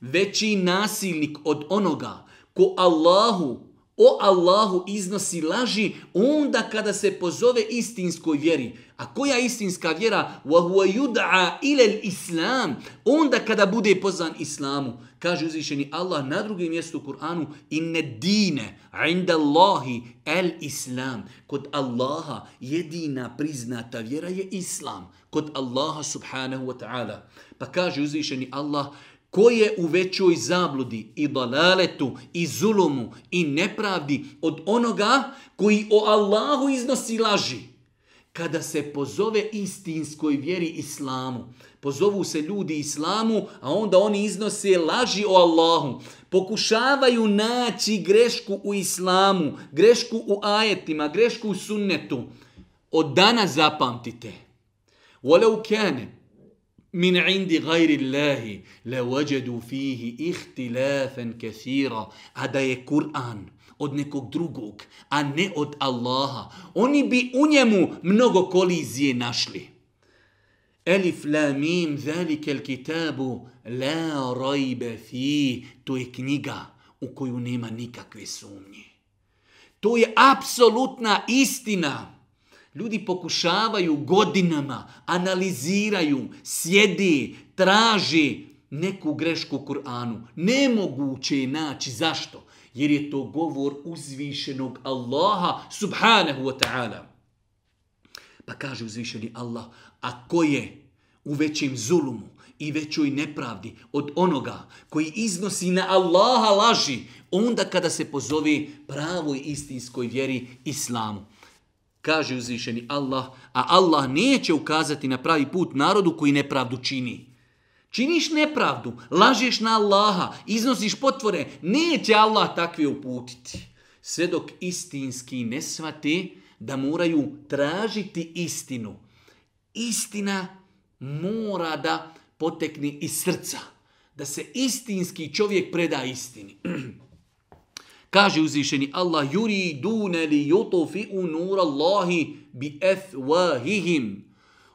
veći nasilnik od onoga ko Allahu o Allahu iznosi laži onda kada se pozove istinskoj vjeri. A koja istinska vjera? وَهُوَ يُدْعَا إِلَى Islam. Onda kada bude pozvan Islamu, kaže uzvišeni Allah na drugim mjestu u Kur'anu inne dine inda Allahi el Islam. Kod Allaha jedina priznata vjera je Islam. Kod Allaha subhanahu wa ta'ala. Pa kaže uzvišeni Allah Ko je u većoj zabludi i dalaletu i zulumu i nepravdi od onoga koji o Allahu iznosi laži? Kada se pozove istinskoj vjeri islamu, pozovu se ljudi islamu, a onda oni iznose laži o Allahu. Pokušavaju naći grešku u islamu, grešku u ajetima, grešku u sunnetu. Od dana zapamtite. Wa law kana min indi gajri Allahi, le vajadu fihi ihtilafen kathira, a da je Kur'an od nekog drugog, a ne od Allaha, oni bi u njemu mnogo kolizije našli. Elif la mim zalika alkitabu la raiba fi to je knjiga u koju nema nikakve sumnje. To je apsolutna istina. Ljudi pokušavaju godinama, analiziraju, sjedi, traži neku grešku u Kur'anu. Nemoguće je naći. Zašto? Jer je to govor uzvišenog Allaha subhanahu wa ta'ala. Pa kaže uzvišeni Allah, a ko je u većem zulumu i većoj nepravdi od onoga koji iznosi na Allaha laži, onda kada se pozove pravoj istinskoj vjeri islamu kaže uzvišeni Allah, a Allah neće ukazati na pravi put narodu koji nepravdu čini. Činiš nepravdu, lažeš na Allaha, iznosiš potvore, neće Allah takve uputiti. Sve dok istinski ne svati da moraju tražiti istinu. Istina mora da potekne iz srca, da se istinski čovjek preda istini. Kaže uzvišeni Allah, juri yuridune li jutofi u nura Allahi bi efvahihim.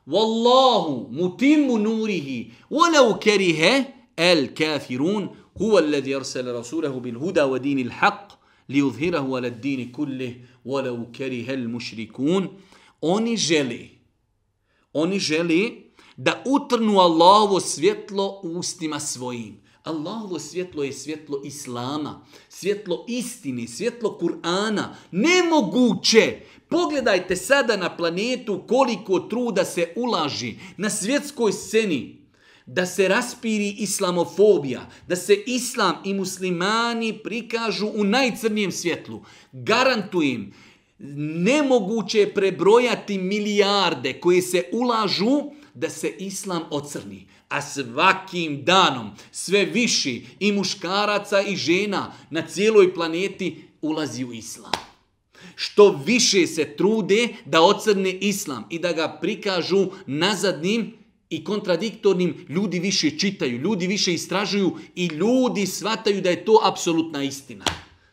Wallahu mutimu nurihi, walau kerihe el kafirun, huwa alladhi arsala rasulahu bil huda wa dinil haq, li udhirahu ala dini kullih, walau kerihe el mušrikun. Oni želi, oni želi da utrnu Allahovo svjetlo ustima svojim Allahovo svjetlo je svjetlo Islama, svjetlo istine, svjetlo Kur'ana. Nemoguće! Pogledajte sada na planetu koliko truda se ulaži na svjetskoj sceni da se raspiri islamofobija, da se islam i muslimani prikažu u najcrnijem svjetlu. Garantujem, nemoguće je prebrojati milijarde koje se ulažu da se islam ocrni a svakim danom sve više i muškaraca i žena na cijeloj planeti ulazi u islam. Što više se trude da ocrne islam i da ga prikažu nazadnim i kontradiktornim, ljudi više čitaju, ljudi više istražuju i ljudi svataju da je to apsolutna istina.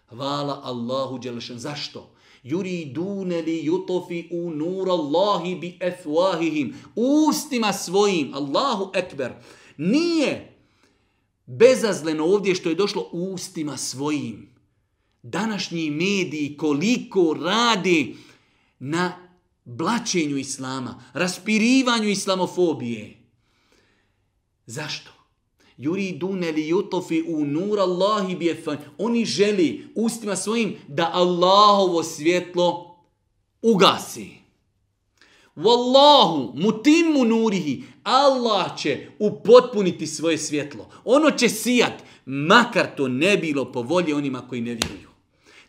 Hvala Allahu Đelešan. Zašto? yuriduna li yutfi'u nur Allahi bi afwahihim ustima svojim Allahu ekber nije bezazleno ovdje što je došlo ustima svojim današnji mediji koliko radi na blaćenju islama raspirivanju islamofobije zašto Juri dune li jutofi u nur Allahi bjefan. Oni želi ustima svojim da Allahovo svjetlo ugasi. Wallahu mutimmu nurihi. Allah će upotpuniti svoje svjetlo. Ono će sijat, makar to ne bilo po volje onima koji ne vjeruju.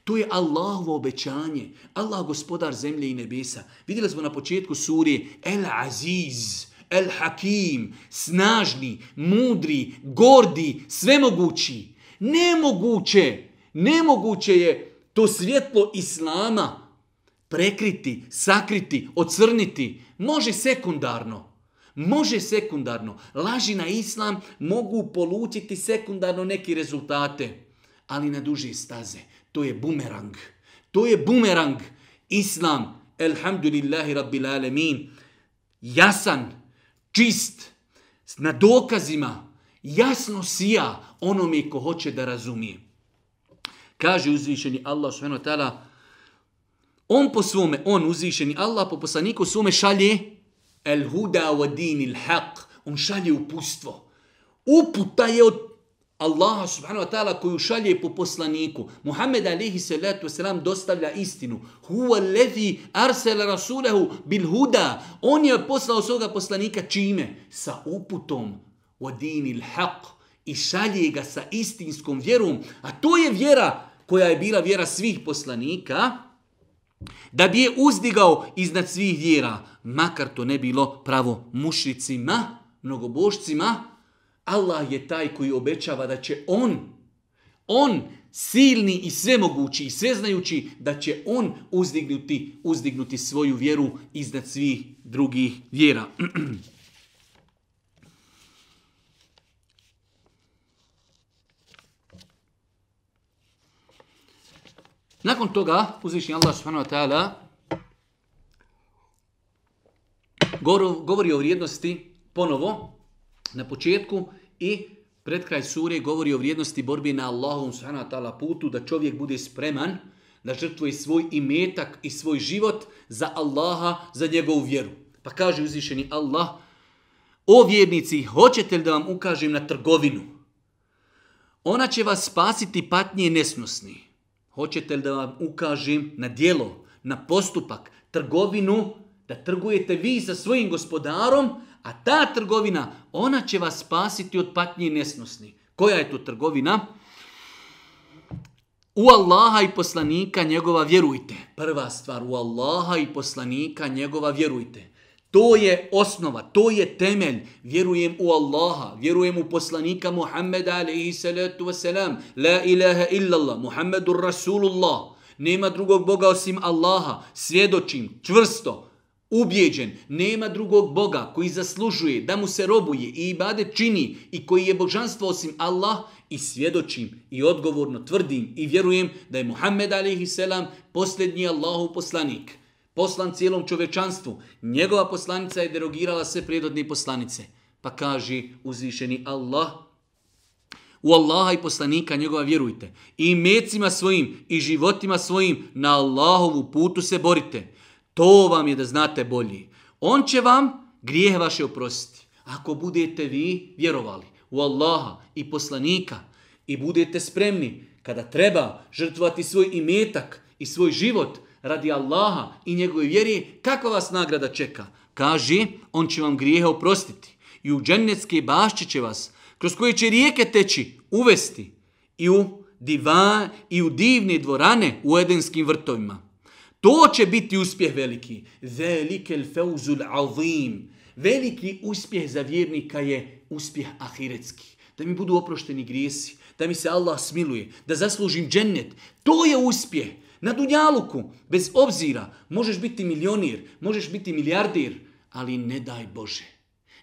To je Allahovo obećanje. Allah gospodar zemlje i nebesa. Vidjeli smo na početku suri El Aziz. El Aziz. El Hakim, snažni, mudri, gordi, svemogući. Nemoguće, nemoguće je to svjetlo Islama prekriti, sakriti, ocrniti. Može sekundarno, može sekundarno. Laži na Islam mogu polučiti sekundarno neki rezultate, ali na duže staze. To je bumerang. To je bumerang. Islam, elhamdulillahi rabbil alemin, jasan, jasan, čist, na dokazima, jasno sija onome ko hoće da razumije. Kaže uzvišeni Allah sveno tada, on po svome, on uzvišeni Allah po poslaniku svome šalje el huda wa din il haq, on šalje upustvo. Uputa je od Allaha subhanahu wa ta'ala koju šalje po poslaniku. Muhammed alihi salatu wasalam dostavlja istinu. Huwa levi arsela rasulehu bil huda. On je poslao svoga poslanika čime? Sa uputom. Wa dinil haq. I šalje ga sa istinskom vjerom. A to je vjera koja je bila vjera svih poslanika. Da bi je uzdigao iznad svih vjera. Makar to ne bilo pravo mušicima, mnogobošcima. Mnogobošcima Allah je taj koji obećava da će on, on silni i svemogući i sveznajući, da će on uzdignuti, uzdignuti svoju vjeru iznad svih drugih vjera. Nakon toga, uzvišnji Allah subhanahu wa ta'ala govori o vrijednosti ponovo na početku i pred kraj sure govori o vrijednosti borbi na Allahom subhanahu wa ta'ala putu da čovjek bude spreman da žrtvuje svoj imetak i svoj život za Allaha, za njegovu vjeru. Pa kaže uzvišeni Allah, o vjernici, hoćete li da vam ukažem na trgovinu? Ona će vas spasiti patnije nesnosni. Hoćete li da vam ukažem na dijelo, na postupak, trgovinu, da trgujete vi sa svojim gospodarom, A ta trgovina, ona će vas spasiti od patnje nesnosni. Koja je to trgovina? U Allaha i poslanika njegova vjerujte. Prva stvar, u Allaha i poslanika njegova vjerujte. To je osnova, to je temelj. Vjerujem u Allaha, vjerujem u poslanika Muhammeda alaihi salatu wasalam. La ilaha illallah, Muhammedur Rasulullah. Nema drugog Boga osim Allaha. Svjedočim čvrsto, ubjeđen, nema drugog Boga koji zaslužuje da mu se robuje i ibade čini i koji je božanstvo osim Allah i svjedočim i odgovorno tvrdim i vjerujem da je Muhammed a.s. posljednji Allahov poslanik. Poslan cijelom čovečanstvu, njegova poslanica je derogirala sve prijedodne poslanice. Pa kaže uzvišeni Allah, u Allaha i poslanika njegova vjerujte. I mecima svojim i životima svojim na Allahovu putu se borite. To vam je da znate bolji. On će vam grijehe vaše oprostiti. Ako budete vi vjerovali u Allaha i poslanika i budete spremni kada treba žrtvati svoj imetak i svoj život radi Allaha i njegove vjeri, kakva vas nagrada čeka? Kaži, on će vam grijehe oprostiti i u dženecke bašće će vas, kroz koje će rijeke teći, uvesti i u, diva, i u divne dvorane u edenskim vrtovima. To će biti uspjeh veliki. Velike el feuzul azim. Veliki uspjeh za vjernika je uspjeh ahiretski. Da mi budu oprošteni grijesi, da mi se Allah smiluje, da zaslužim džennet. To je uspjeh. Na dunjaluku, bez obzira, možeš biti milionir, možeš biti milijardir, ali ne daj Bože.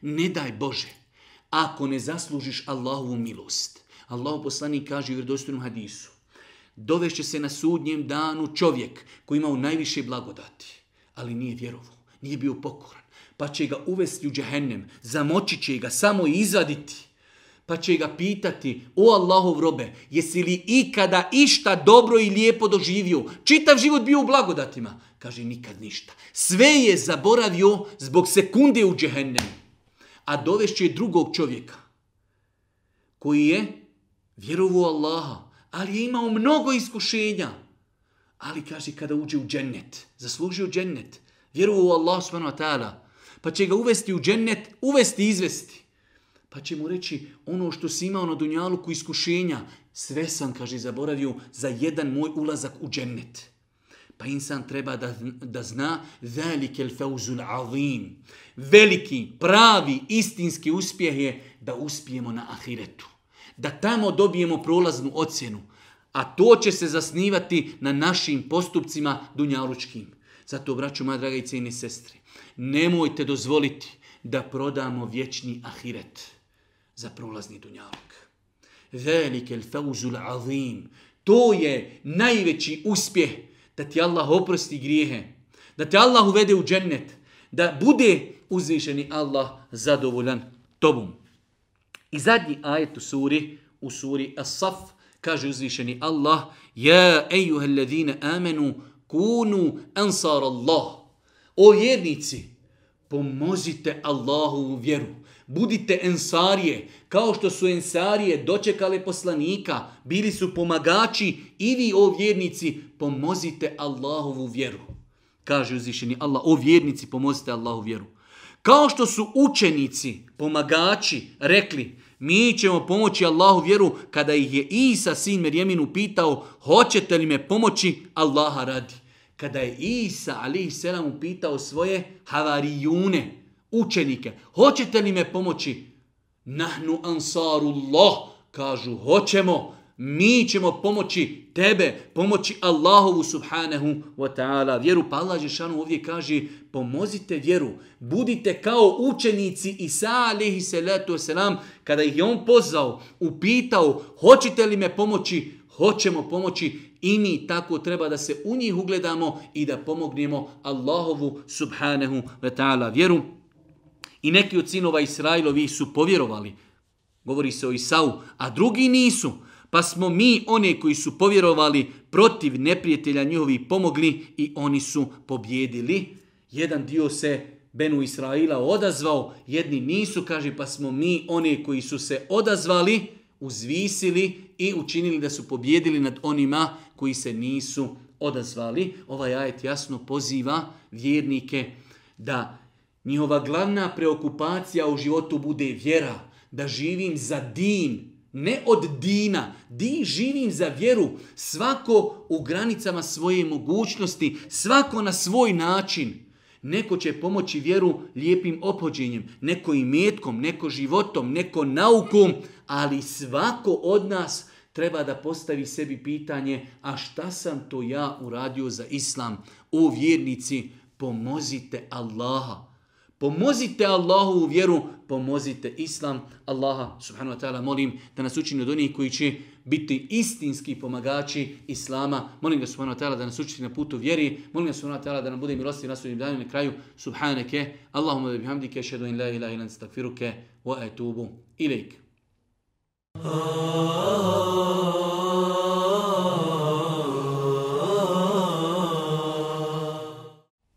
Ne daj Bože. Ako ne zaslužiš Allahovu milost. Allah poslani kaže u vjerodostojnom hadisu dovešće se na sudnjem danu čovjek koji imao najviše blagodati, ali nije vjerovo, nije bio pokoran, pa će ga uvesti u džehennem, zamoći će ga samo izaditi, pa će ga pitati, o Allahov robe, jesi li ikada išta dobro i lijepo doživio, čitav život bio u blagodatima, kaže nikad ništa. Sve je zaboravio zbog sekunde u džehennem, a dovešće drugog čovjeka koji je vjerovu Allaha, ali je imao mnogo iskušenja. Ali kaže, kada uđe u džennet, zaslužio džennet, vjeruo u Allah subhanahu wa ta'ala, pa će ga uvesti u džennet, uvesti i izvesti. Pa će mu reći, ono što si imao na dunjaluku iskušenja, sve sam, kaže, zaboravio za jedan moj ulazak u džennet. Pa insan treba da, da zna velike el feuzul azim. Veliki, pravi, istinski uspjeh je da uspijemo na ahiretu da tamo dobijemo prolaznu ocjenu. A to će se zasnivati na našim postupcima dunjalučkim. Zato, braću, moja draga i cijene sestre, nemojte dozvoliti da prodamo vječni ahiret za prolazni dunjaluk. Velike il fauzul azim. To je najveći uspjeh da ti Allah oprosti grijehe, da te Allah uvede u džennet, da bude uzvišeni Allah zadovoljan tobom. I zadnji ajet u suri, u suri As-Saf, kaže uzvišeni Allah, Ja, ejuha, ladine, amenu, kunu, ansar Allah. O jednici, pomozite Allahu u vjeru. Budite ensarije, kao što su ensarije dočekale poslanika, bili su pomagači i vi, o vjernici, pomozite Allahovu vjeru. Kaže uzvišeni Allah, o vjernici, pomozite Allahu vjeru. Kao što su učenici, pomagači, rekli, mi ćemo pomoći Allahu vjeru kada ih je Isa, sin Merjeminu, pitao, hoćete li me pomoći, Allaha radi. Kada je Isa, ali i selam, upitao svoje havarijune, učenike, hoćete li me pomoći, nahnu ansarullah, kažu, hoćemo, hoćemo mi ćemo pomoći tebe, pomoći Allahovu subhanahu wa ta'ala. Vjeru pa Allah Žešanu ovdje kaže, pomozite vjeru, budite kao učenici Isa alihi salatu wasalam, kada ih je on pozvao, upitao, hoćete li me pomoći, hoćemo pomoći i mi tako treba da se u njih ugledamo i da pomognemo Allahovu subhanahu wa ta'ala vjeru. I neki od sinova Israilovi su povjerovali, govori se o Isau, a drugi nisu pa smo mi one koji su povjerovali protiv neprijatelja njihovi pomogli i oni su pobjedili. Jedan dio se Benu Israila odazvao, jedni nisu, kaže, pa smo mi one koji su se odazvali, uzvisili i učinili da su pobjedili nad onima koji se nisu odazvali. Ovaj ajet jasno poziva vjernike da njihova glavna preokupacija u životu bude vjera, da živim za din, ne od dina. Din živim za vjeru, svako u granicama svoje mogućnosti, svako na svoj način. Neko će pomoći vjeru lijepim opođenjem, neko i metkom, neko životom, neko naukom, ali svako od nas treba da postavi sebi pitanje a šta sam to ja uradio za islam? O vjernici, pomozite Allaha. Pomozite Allahu u vjeru, pomozite Islam. Allaha subhanahu wa ta'ala molim da nas učini od onih koji će biti istinski pomagači Islama. Molim ga subhanahu wa ta'ala da nas učini na putu vjeri. Molim ga subhanahu wa ta'ala da nam bude milosti na svojim danima na kraju. Subhaneke, Allahumma da bihamdike, šedu in la ilaha ilan stakfiruke, wa etubu ilik. Oh, ah. oh, oh, oh.